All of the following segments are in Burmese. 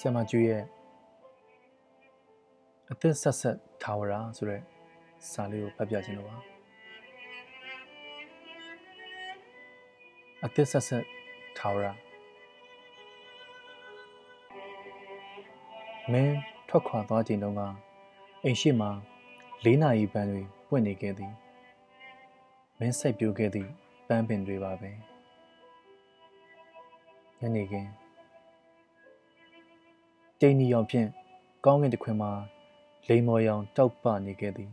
ဆရာမကျွေးရဲ့အသက်ဆက်ဆက်ထာဝရဆိုတဲ့စာလေးကိုဖတ်ပြခြင်းလို့ပါအသက်ဆက်ဆက်ထာဝရမင်းထွက်ခွာသွားခြင်းတုန်းကအိမ်ရှိမှာ၄နာရီပန်းတွေပွင့်နေခဲ့သည်မင်းစိုက်ပျိုးခဲ့သည့်ပန်းပင်တွေပါပဲညနေခင်း တိန်နီရောင်ဖြင့်ကောင်းကင်တစ်ခွင်မှာလိမ္မော်ရောင်တောက်ပနေခဲ့သည်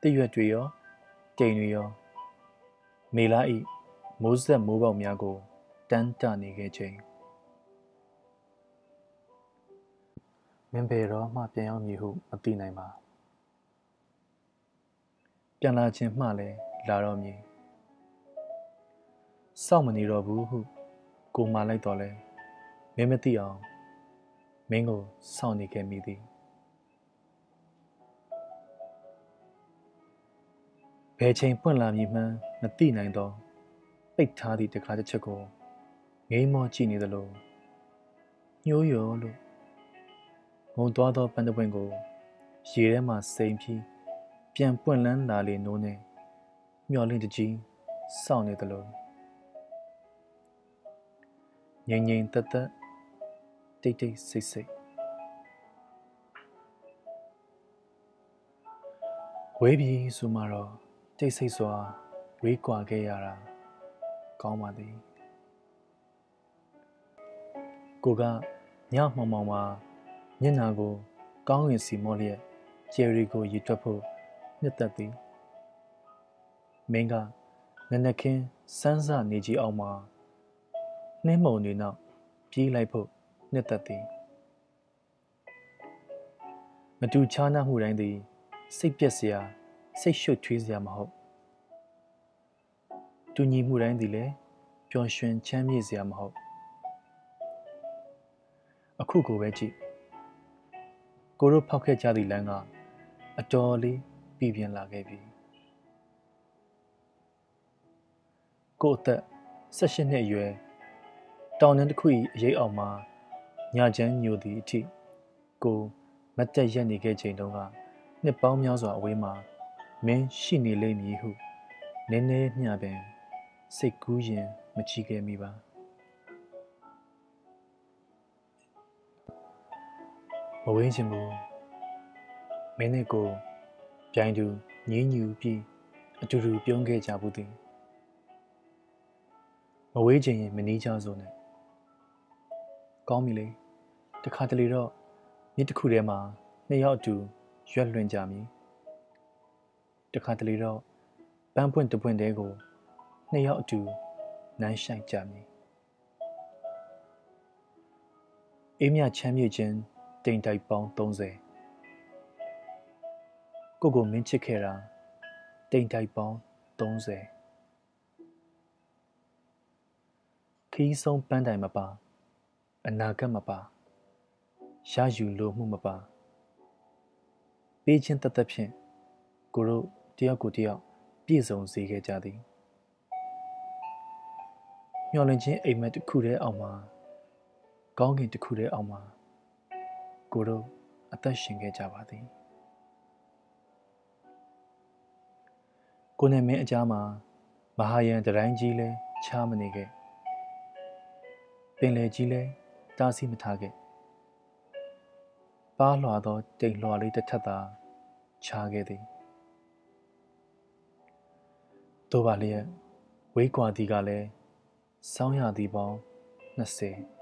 တရွက်တွေရောတိန်တွေရောမေလာဤမိုးဆက်မိုးပေါက်များကိုတန်းတနေခဲ့ခြင်းမင်းပေတော်မှပြန်ရောက်မည်ဟုမသိနိုင်ပါပြန်လာခြင်းမှလည်းလာတော့မည်စောင့်မနေတော့ဘူးဟုကိုမာလိုက်တော့လဲ မင်းမသိအောင်မင်းကိုစောင့်နေခဲ့မိသည်ဘယ်ချိန်ပွင့်လာမည်မှန်းမသိနိုင်တော့ပိတ်ထားသည့်တခါတစ်ချက်ကိုငိမ်းမောကြည့်နေသလိုညှိုးရောလို့ငုံသွားသောပန်းတပွင့်ကိုရေထဲမှစိမ်ပြီးပြန်ပွင့်လန်းလာလေနိုးနေမျောလင့်တကြီးစောင့်နေသလိုငြိမ်ငြိမ်သက်သက် တိတ်တိတ်ဆိတ်ဆိတ်ဝေးပြီဆိုမှတော့တိတ်ဆိတ်စွာဝေးကွာခဲ့ရတာကောင်းပါသည်ကိုကညမှောင်မှောင်မှာမျက်နာကို ကောင်းငင်စီမောလျက်ဂျယ်ရီကိုရည်တွက်ဖို့နှစ်သက်သည်မင်းကနနခင်းစမ်းစနေကြီးအောင်မှာနှင်းမုံတွေနောက်ပြေးလိုက်ဖို့ နှစ်သက်သည်မတူချားနာမှုတိုင်းသည် စိတ်ပြက်စရာစိတ်ရှုပ်ထွေးစရာမဟုတ်တူညီမှုတိုင်းသည်လည်းပျော်ရွှင်ချမ်းမြေ့စရာမဟုတ်အခုကိုပဲကြည့်ကိုတို့ဖောက်ခဲ့ကြသည့်လမ်းကအတော်လေးပြည်ပြင်းလာခဲ့ပြီကိုအသက်16နှစ်အရွယ်တောင်တန်းတစ်ခု၏အရေးအောက်မှာ ညချမ်းညိုသည့်အထိကိုမတ်တက်ရက်နေခဲ့ချိန်တုန်းကနှစ်ပေါင်းများစွာအဝေးမှာမင်းရှိနေလိမ့်မည်ဟုနည်းနည်းမျှပင်စိတ်ကူးရင်မချီခဲ့မိပါမဝင်းချင်ဘူးမင်းနဲ့ကိုပြိုင်သူငင်းညူပြီးအတူတူပြုံးခဲ့ကြဘူးသည်မဝေးချင်ရင်မနီးကြစို့နဲ့ ကောင်းပြီလေတခါတလေတော့မြစ်တစ်ခုထဲမှာနှစ်ယောက်အတူရွက်လွင်ကြမည်တခါတလေတော့ပန်းပွင့်တပွင့်တဲကိုနှစ်ယောက်အတူနမ်းဆိုင်ကြမည်အေးမြချမ်းမြေ့ခြင်းတိမ်တိုက်ပေါင်း30ကိုကိုမင်းချစ်ခဲ့တာတိမ်တိုက်ပေါင်း30ခီးဆုံးပန်းတိုင်မပါ အနာဂတ်မပါရယူလိုမှုမပါပေးခြင်းတသက်ဖြင့်ကိုတို့တယောက်ကိုတယောက်ပြည့်စုံစေခဲ့ကြသည်မျောလင့်ခြင်းအိမ်မက်တစ်ခုတည်းအောင်မှာကောင်းကင်တစ်ခုတည်းအောင်မှာကိုတို့အသက်ရှင်ခဲ့ကြပါသည်ကိုနဲ့မင်းအကြားမှာမဟာယံတတိုင်းကြီးလဲချားမနေခဲ့ပင်လေကြီးလဲ တားဆီးမထားခဲ့ပါလွှာသောတိမ်လွှာလေးတစ်ထပ်သာခြားခဲ့သည်တို့ပါလျက်ဝေးကွာသည်ကလည်းစောင်းရသည်ပေါင်း20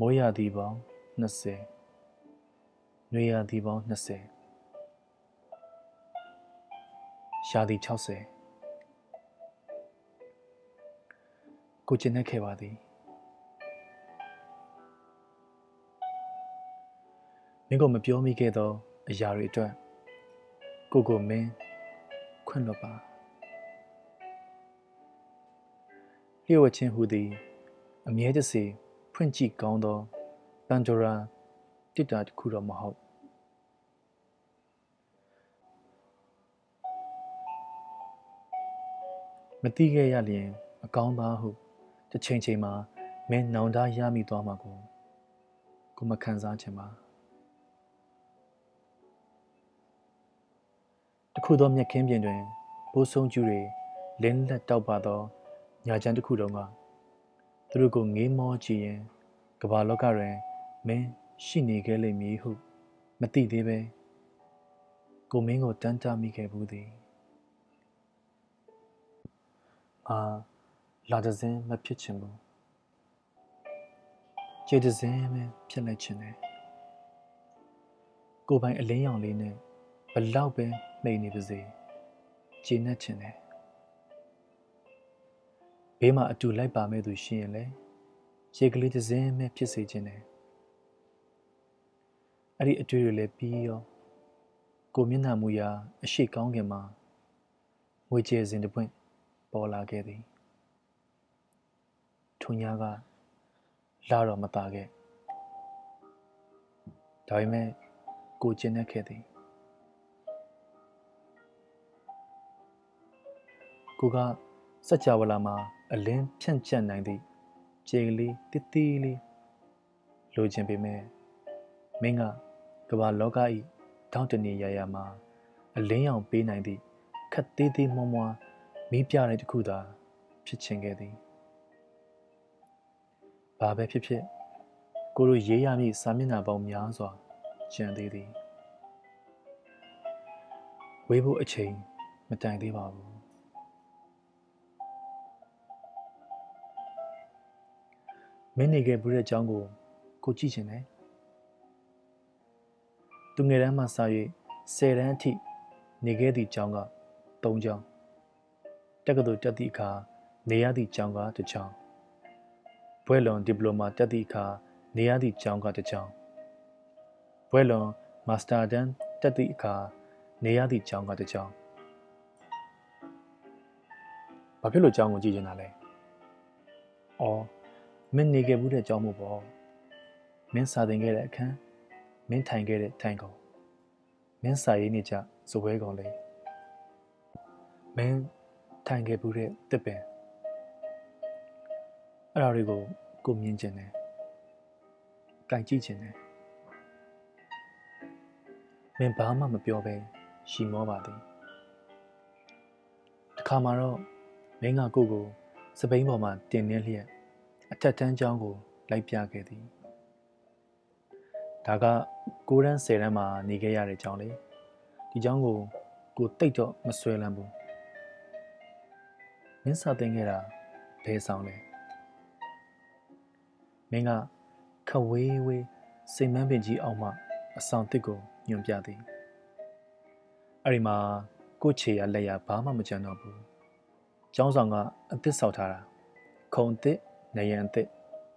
မိုးရသည်ပေါင်း20နွေရသည်ပေါင်း20ရှာသည်60ကိုကျင်နေခဲ့ပါသည် မင်းကမပြောမိခဲ့သောအရာတွေအတွက်ကိုကိုမင်းခွင့်လွတ်ပါလျှို့ဝှက်ခြင်းဟူသည်အမြဲတစေဖွင့်ကြည့်ကောင်းသောပန်ဒိုရာတစ်တာတစ်ခုတော့မဟုတ်မတိခဲ့ရလျင်အကောင်းသားဟုတစ်ချိန်ချိန်မှာမင်းနောင်တရမိသွားမှာကိုကိုမခံစားချင်ပါ တခုသောမြက်ခင်းပြင်တွင်ဘိုးဆုံးကျူတွေလင်းလက်တောက်ပါသောညာချမ်းတစ်ခုတုန်းကသူတို့ကိုငေးမောကြည့်ရင်ကမ္ဘာလောကတွင်မင်းရှိနေခဲ့လိမ့်မည်ဟုမသိသေးပဲကိုမင်းကိုတန်းတမိခဲ့ဘူးသည်အာလာဒဇင်းမဖြစ်ချင်ဘူးခြေဒဇင်းပဲဖြစ်လိုက်ချင်တယ်ကိုပိုင်အလင်းရောင်လေးနဲ့ဘလောက်ပဲ မှိန်နေပါစေခြေနဲ့ချင်တယ်ဘေးမှာအတူလိုက်ပါမဲ့သူရှိရင်လေခြေကလေးဒဇင်းပဲဖြစ်စေချင်တယ်အဲ့ဒီအတွေ့တွေလည်းပြီးရောကိုမျက်နှာမူရာအရှိကောင်းခင်မှာငွေကျေစဉ်တစ်ပွင့်ပေါ်လာခဲ့သည်ထုံညာကလာတော့မตาခဲ့ဒါပေမဲ့ကိုကျင်နေခဲ့သည် ကိုကစัจ java လာမှာအလင်းဖြန့်ကျက်နိုင်သည့်ခြေကလေးတိတိလေးလိုချင်ပေမဲ့မင်းကကမ္ဘာလောက၏တောင်းတနေရရမှာအလင်းရောင်ပေးနိုင်သည့်ခက်သေးသေးမွှားမွှားမီးပြတဲ့တခုသာဖြစ်ချင်ခဲ့သည်ဘာပဲဖြစ်ဖြစ်ကိုတို့ရေးရမည့်စာမျက်နှာပေါင်းများစွာကျန်သေးသည်ဝေးဖို့အချိန်မတိုင်သေးပါဘူး မင်းနေခဲ့ဘူးတဲ့အကြောင်းကိုကိုကြည့်ချင်တယ်သူငယ်တန်းမှစ၍10တန်းအထိနေခဲ့သည့်ကျောင်းက3ကျောင်းတက္ကသိုလ်တက်သည့်အခါနေရသည့်ကျောင်းကတစ်ကျောင်းဘွဲ့လွန်ဒီပလိုမာတက်သည့်အခါနေရသည့်ကျောင်းကတစ်ကျောင်းဘွဲ့လွန်မာစတာတန်းတက်သည့်အခါနေရသည့်ကျောင်းကတစ်ကျောင်းဘာဖြစ်လို့ကျောင်းကိုကြည့်နေတာလဲ။အော် မင်းနေခဲ့ဘူးတဲ့ကျောင်းမို့ပေါ့။မင်းစာသင်ခဲ့တဲ့အခန်းမင်းထိုင်ခဲ့တဲ့ထိုင်ကောင်မင်းစာရေးနေကြဇပွဲကောင်လေးမင်းထိုင်ခဲ့ဘူးတဲ့တစ်ပင်အဲ့ဒါတွေကိုကိုမြင်ကျင်တယ်ကြိုင်ကြည့်ကျင်တယ်မင်းဘာမှမပြောပဲရှီမောပါသည်တခါမှတော့မင်းကကိုကိုစပိန်ပေါ်မှာတင်နေလျက် အထက်တန်းကျောင်းကို လိုက်ပြခဲ့သည်ဒါက9တန်း10တန်းမှာနေခဲ့ရတဲ့ကျောင်းလေဒီကျောင်းကိုကိုတိတ်တော့မဆွဲလန်းဘူးမင်းစာသင်ခဲ့တာဘယ်ဆောင်လဲမင်းကခဝေးဝေးစိတ်မန်းပင်ကြီးအောင်မှအဆောင်တစ်ကိုညွန်ပြသည်အဲ့ဒီမှာကိုချေရလက်ရဘာမှမကြံတော့ဘူးကျောင်းဆောင်ကအသစ်ဆောက်ထားတာခုံသစ် နယံသစ်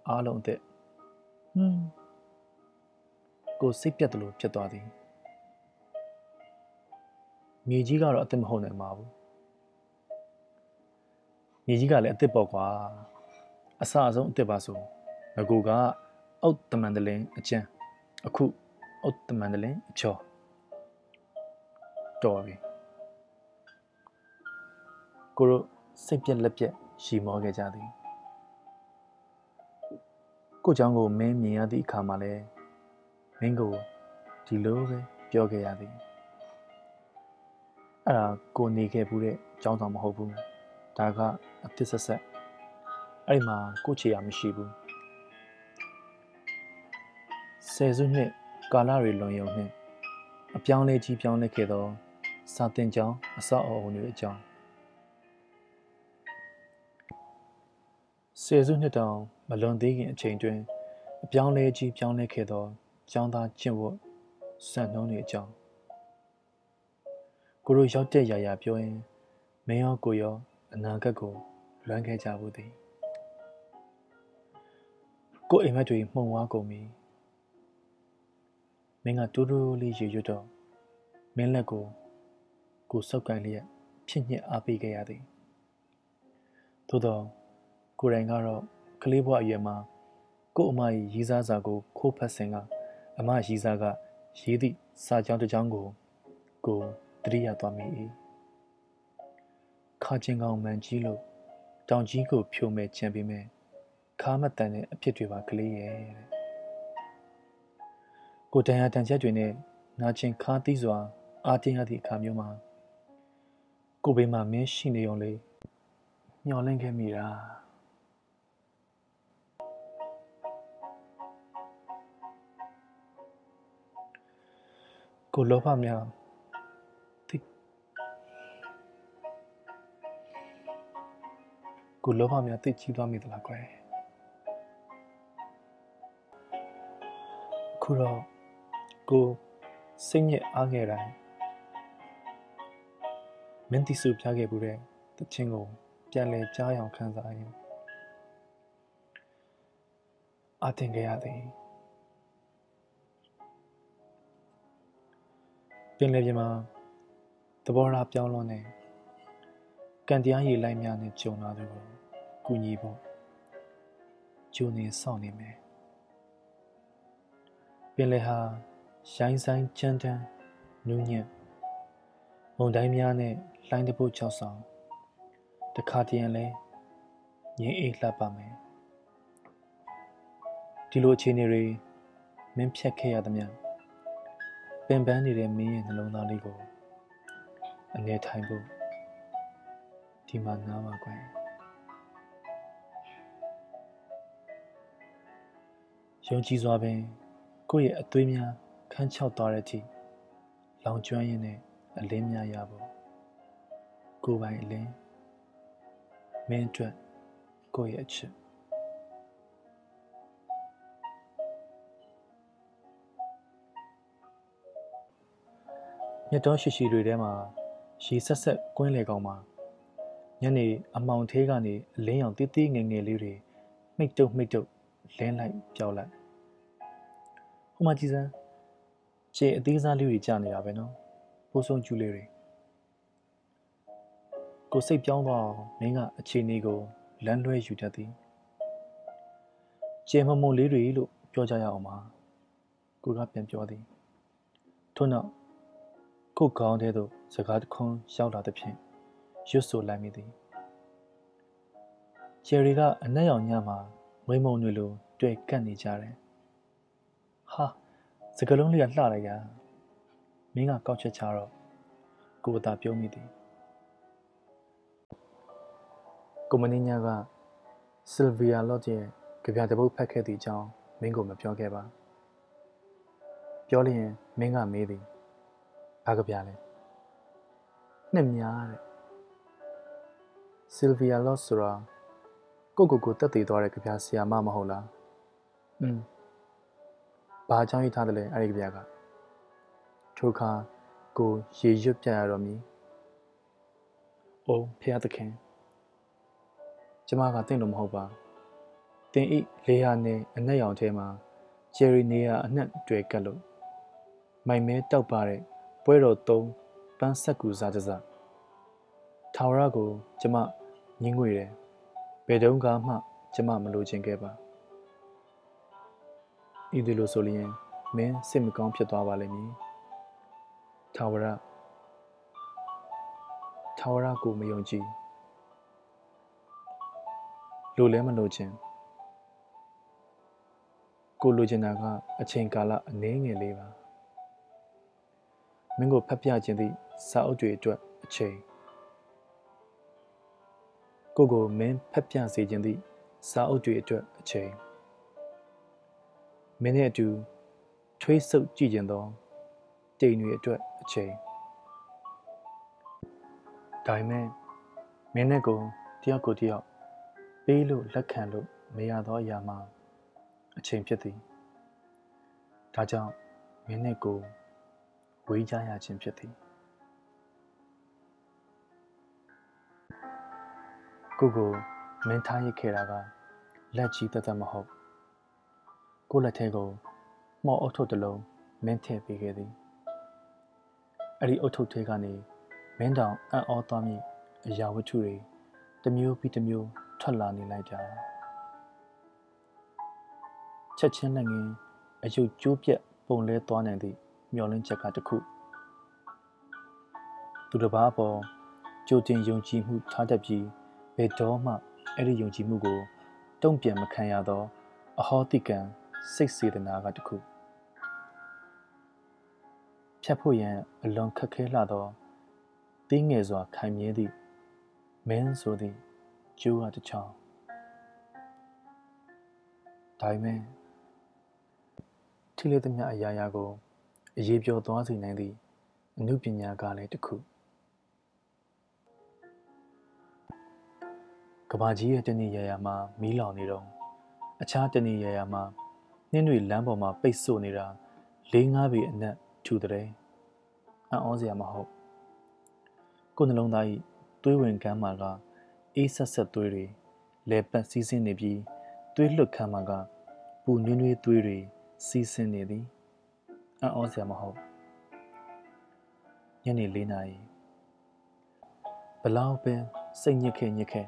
အားလုံးအသစ်ဟွန်းကိုစိတ်ပြတ်တယ်လို့ဖြစ်သွားသည်မြေကြီးကတော့အသစ်မဟုတ်နိုင်ပါဘူးမြေကြီးကလည်းအသစ်ပေါ့ကွာအစအဆုံးအသစ်ပါဆိုငကိုကအုတ်တမန်တလင်းအကျန်းအခုအုတ်တမန်တလင်းအချောတော်ပြီကိုတို့စိတ်ပြက်လက်ပြက်ရှီမောခဲ့ကြသည် ကိုเจ้าကိုမင်းမြင်ရသည့်အခါမှာလဲမင်းကိုဒီလိုပဲပြောခဲ့ရသည်အဲ့ဒါကိုနေခဲ့ဘူးတဲ့ကျောင်းဆောင်မဟုတ်ဘူးဒါကအသစ်ဆက်ဆက်အဲ့ဒီမှာကိုချေရမရှိဘူးဆယ်စုနှစ်ကာလတွေလွန်ရုံနှင့်အပြောင်းလဲကြီးပြောင်းလဲခဲ့သောစာတင်ကျောင်းအဆောက်အအုံတွေအကြောင်း ဆယ်စုနှစ်တောင်မလွန်သေးခင်အချိန်တွင်အပြောင်းလဲကြီးပြောင်းလဲခဲ့သောကျောင်းသားကျင့်ဝတ်စံနှုန်းတွေအကြောင်းကိုတို့ရောက်တဲ့ຢာຢာပြောရင်မင်းရောကိုရောအနာဂတ်ကိုလွမ်းခဲ့ကြဘူးသည်ကိုအိမ်မက်တွေမှုံဝါကုန်ပြီမင်းကတူးတူးလေးရေရွတ်တော့မင်းလက်ကိုကိုစောက်ကန်လျက်ဖြစ်ညစ်အားပေးခဲ့ရသည်သို့တော့ ကိုယ်တိုင်ကတော့ကလေးဘဝအရွယ်မှာကို့အမ၏ရီးစားစာကို ခိုးဖတ်စဉ်ကအမရီးစားကရေးသည့်စာကြောင်းတစ်ကြောင်းကို ကိုတတိယသွားမိ၏ခါချင်းကောင်မှန်ကြီးလို့တောင်ကြီးကိုဖြိုမဲ့ချင်ပေမဲ့အခါမတန်တဲ့အဖြစ်တွေပါကလေးရဲ့တဲ့ကိုတန်ရတန်ချက်တွေနဲ့နာကျင်ခါသီးစွာ အာတင်းရသည့်အခါမျိုးမှာကိုဘေးမှာမင်းရှိနေုံလေးမျောလင့်ခဲ့မိတာ ကိုလောဘများတိကိုလောဘများတိတ်ကြီးသွားမိသလားကွယ်ခုတော့ကိုစိတ်ညစ်အားခဲ့တိုင်းမင်းတိစုပြခဲ့ဘူးတဲ့တချင်းကိုပြန်လဲကြားအောင်ခံစားရင်အတင်ကြရသည် ပင်လယ်ပြင်မှာသဘောထားပြောင်းလွန်နေကံတရားရည်လိုက်များနဲ့ကြုံလာသူကိုကူညီဖို့ဂျိုနေစောင့်နေမယ်ပင်လယ်ဟာရိုင်းဆိုင်ချမ်းတန်းနူးညံ့မုန်တိုင်းများနဲ့လှိုင်းတပုတ်ချောက်ဆောင်တခါတည်းလဲငင်းအေးလှပ်ပါမယ်ဒီလိုအခြေအနေတွေမင်းဖြတ်ခဲ့ရသမျှ ပင်ပန်းနေတဲ့မင်းရဲ့နှလုံးသားလေးကိုအနေထိုင်ဖို့ဒီမှာနားပါကွယ်ယုံကြည်စွာပင်ကိုယ့်ရဲ့အသွေးများခန်းချောက်သွားတဲ့အထိလောင်ကျွမ်းရင်းနဲ့အလင်းများရဖို့ကိုယ်ပိုင်အလင်းမင်းအတွက်ကိုယ့်ရဲ့အချစ် မြတ်တော်ရှိရှိတွေထဲမှာရေဆက်ဆက်ကွင်းလေကောင်မှာညနေအမောင်သေးကနေအလင်းရောင်တီးတီးငယ်ငယ်လေးတွေမိတ်တုပ်မိတ်တုပ်လင်းလိုက်ပြောက်လိုက်ဟိုမှာကြည်စမ်းခြေအသေးစားလေးတွေကြာနေတာပဲနော်ပိုးဆုံးကျူးလေးတွေကိုစိတ်ပြောင်းသွားအောင်မင်းကအခြေအနေကိုလမ်းလွဲယူတတ်သည်ခြေမမုံလေးတွေလို့ပြောကြရအောင်ပါကိုကပြန်ပြောသည်ထို့နောက် ကိုကောင်းတဲ့သို့စကားတခွန်းရောက်လာသဖြင့်ရွတ်ဆိုလိုက်မိသည်ချယ်ရီကအနက်ရောင်ညမှာမွေးမုံတွေလိုတွေ့ကပ်နေကြတယ်ဟာစကလုံးလေးကလှလိုက်ရမင်းကကောက်ချက်ချတော့ကိုအသာပြုံးမိသည်ကိုမင်းညာကဆယ်ဗီယာလော့ရဲ့ကြပြတပုတ်ဖတ်ခဲ့သည့်အကြောင်းမင်းကိုမပြောခဲ့ပါ ပြောလျင်မင်းကမေးသည် ဘာကြပြလဲနှစ်များတဲ့ဆယ်ဗီယာလော့ဆိုတာကိုကိုကိုတက်တည်သွားတဲ့ကြပြဆရာမမဟုတ်လားอืมဘာအကြောင်းရေးထားတယ်လဲအဲ့ဒီကြပြကထိုခါကိုရေရွတ်ပြရတော့မည်။အိုးဖះသခင်ကျမကတင့်လို့မဟုတ်ပါ။တင်ဤလေဟာနဲ့အနက်ရောင်ထဲမှာဂျယ်ရီနေယာအနှက်တွေ့ကပ်လို့မိုင်မဲတောက်ပါတဲ့ ပွဲတော်သုံးပန်းဆက်ကူစားကြစားထာဝရကိုကျမညင်းငွေတယ်ဘယ်တုန်းကမှကျမမလိုချင်ခဲ့ပါဤဒီလိုဆိုလျင်မင်းစိတ်မကောင်းဖြစ်သွားပါလိမ့်မည်ထာဝရထာဝရကိုမယုံကြည်လိုလဲမလိုချင်ကိုလိုချင်တာကအချိန်ကာလအနည်းငယ်လေးပါ မင်းကိုဖတ်ပြခြင်းသည့်စာအုပ်တွေအတွက်အချိန်ကိုကိုမင်းဖတ်ပြစေခြင်းသည့်စာအုပ်တွေအတွက်အချိန်မင်းနဲ့အတူထွေးဆုပ်ကြည့်ခြင်းသောတိမ်တွေအတွက်အချိန်ဒါပေမဲ့မင်းနဲ့ကိုတယောက်ကိုတယောက်ပေးလို့လက်ခံလို့မရသောအရာမှာအချိန်ဖြစ်သည်ဒါကြောင့်မင်းနဲ့ကို ဝေးကြရခြင်းဖြစ်သည်ကိုကိုမင်းထားရခဲ့တာကလက်ကြီးတသက်မဟုတ်ကိုလက်ထဲကိုမော်အုပ်ထုပ်တစ်လုံးမင်းထည့်ပေးခဲ့သည်အဲ့ဒီအုပ်ထုပ်ထဲကနေမင်းတောင်အံ့ဩသွားမိအရာဝတ္ထုတွေတစ်မျိုးပြီးတစ်မျိုးထွက်လာနေလိုက်တာချက်ချင်းလက်ငင်းအယုတ်ကျိုးပြက်ပုံလဲသွားနိုင်သည့် မျောလင်းချက်ကတခုသူတစ်ပါးပေါ်ကြိုတင်ယုံကြည်မှုထားတတ်ပြီးဘယ်တော့မှအဲ့ဒီယုံကြည်မှုကိုတုံ့ပြန်မခံရသော အဟောတိကံစိတ်စေတနာကတခုဖြတ်ဖို့ရန်အလွန်ခက်ခဲလှသောတင်းငယ်စွာခိုင်မြဲသည့်မင်းဆိုသည့်ကျိုးအတစ်ချောင်းဒါပေမဲ့ထိလေသမျှအရာရာကို အရေးပြောသွားစေနိုင်သည့်အမှုပညာကလည်းတစ်ခုကဘာကြီးရဲ့တနေ့ရရမှာမီးလောင်နေတော့အခြားတနေ့ရရမှာနှင်းတွေလမ်းပေါ်မှာပိတ်ဆို့နေတာ၄၅ပေအနက်ထူတဲ့အံ့ဩစရာမဟုတ်ကိုယ်နှလုံးသား၏သွေးဝင်ကမ်းမှာကအေးဆက်ဆက်သွေးတွေလဲပတ်စီးဆင်းနေပြီးသွေးလွတ်ခမ်းမှာကပူနွေးနွေးသွေးတွေစီးဆင်းနေသည် အံ့ဩစရာမဟုတ်ညနေ၄နာရီဘလောက်ပင်စိတ်ညစ်ခဲ့ညစ်ခဲ့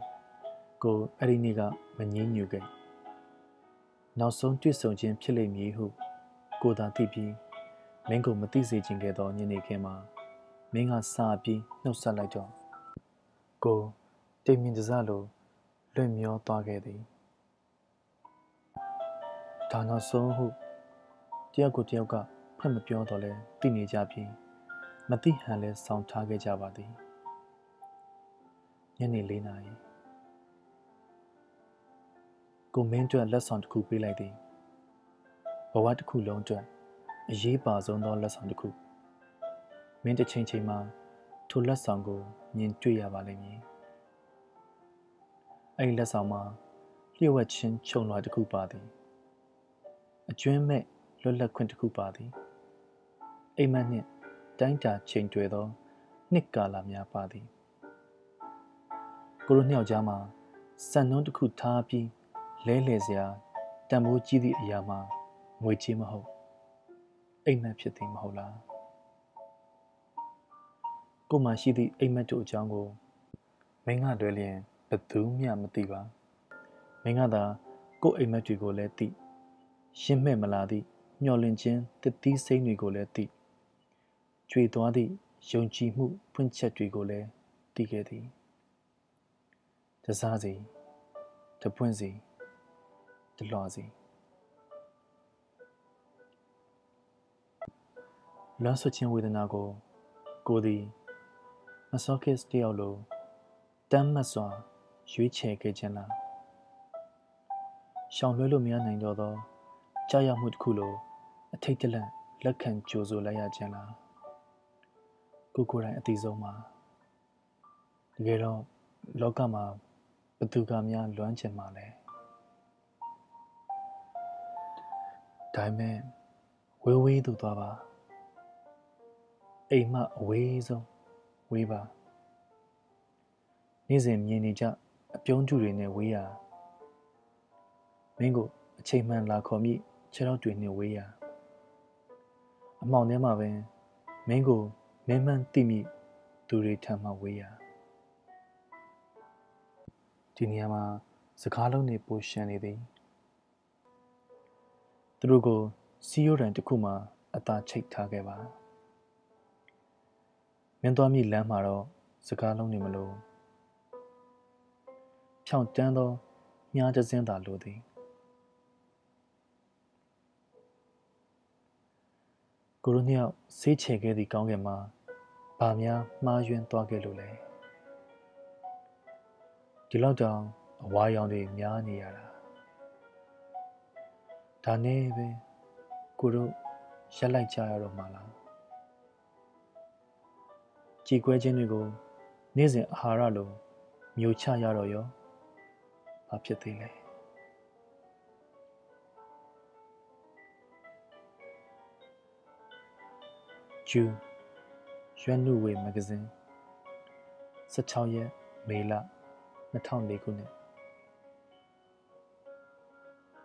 ကိုအဲ့ဒီနေ့ကမငြင်းညူခဲ့နောက်ဆုံးတွေ့ဆုံခြင်းဖြစ်လိမ့်မည်ဟုကိုသာသိပြီးမင်းကိုမသိစေချင်ခဲ့သောညနေခင်းမှာမင်းကစာပြီးနှုတ်ဆက်လိုက်တော့ကိုတိမ်မြင့်တစလိုလွင့်မျောသွားခဲ့သည်ဒါနောက်ဆုံးဟုတယောက်ကိုတယောက်က ဖတ်မပြောတော့လဲသိနေကြပြီးမသိဟန်လဲစောင့်ထားခဲ့ကြပါသည်ညနေ၄နာရီကိုမင်းအတွက်လက်ဆောင်တစ်ခုပေးလိုက်သည်ဘဝတစ်ခုလုံးအတွက်အရေးပါဆုံးသောလက်ဆောင်တစ်ခုမင်းတစ်ချိန်ချိန်မှာထိုလက်ဆောင်ကိုမြင်တွေ့ရပါလိမ့်မည်အဲ့ဒီလက်ဆောင်မှာလျှို့ဝှက်ခြင်းခြုံလွှာတစ်ခုပါသည်အကျွမ်းမဲ့လွတ်လပ်ခွင့်တစ်ခုပါသည် အိမ်မက်နှင့်တိုင်းတာချိန်တွေ့သောနှစ်ကာလများပါသည်ကိုရိုနှစ်ယောက်ကြားမှာစံနှုန်းတစ်ခုထားပြီးလဲလှယ်စရာတန်ဖိုးကြီးသည့်အရာမှာငွေကြီးမဟုတ်အိမ်မက်ဖြစ်သည်မဟုတ်လားကိုမှရှိသည့်အိမ်မက်တို့အကြောင်းကိုမင်းကတွဲလျင်ဘသူမှမသိပါမင်းကသာကိုအိမ်မက်တွေကိုလည်းသိရှင်းမဲ့မလာသည့်မျောလင့်ခြင်းတတိစိမ့်တွေကိုလည်းသိ ကြွေသွားသည့်ယုံကြည်မှုဖွင့်ချက်တွေကိုလည်းသိခဲ့သည်တစားစီတပွင့်စီတလွှာစီလွမ်းဆွခြင်းဝေဒနာကို ကိုသည်မဆော့ကစ်တယောက်လိုတမ်းမတ်စွာရွေးချယ်ခဲ့ခြင်းလားရှောင်လွှဲလို့မရနိုင်တော့သောကြာရောက်မှုတစ်ခုလိုအထိတ်တလန့်လက်ခံကြိုဆိုလိုက်ရခြင်းလား ကိုကိုယ်တိုင်အသိဆုံးမှာတကယ်တော့လောကမှာဘသူကများလွမ်းချင်မှာလဲဒါပေမဲ့ဝေးဝေးသူသွားပါအိမ်မအဝေးဆုံးဝေးပါနေ့စဉ်မြင်နေကြအပြုံးကျူတွေနဲ့ဝေးရမင်းကိုအချိန်မှန်လာခေါ်မိခြေထောက်တွေနဲ့ဝေးရအမောင်ထဲမှာပဲမင်းကို မင်းမှန်သိမိသူတွေထံမှဝေးရဒီနေရာမှာစကားလုံးတွေပိုရှန်နေသည်သူတို့ကိုစီယိုရန်တစ်ခုမှအသာချိတ်ထားခဲ့ပါမင်းသွားမိလမ်းမှာတော့စကားလုံးတွေမလို့ဖြောင့်တန်းသောမြားတစင်းသာလိုသည် ကိုရိုနှစ်ယောက်ဆေးချေခဲ့သည့်ကောင်းကင်မှာဗာများမှားယွင်းသွားခဲ့လို့လဲဒီလောက်တောင်အဝါရောင်တွေများနေရတာဒါနဲ့ပဲကိုတို့ရက်လိုက်ကြရတော့မှာလားကြည်ကွဲခြင်းတွေကိုနေ့စဉ်အာဟာရလိုမျိုးချရတော့ရောဘာဖြစ်သေးလဲ ဂျူရွှဲနုဝေမဂဇင်း16ရက်မေလ2004ခုနှစ်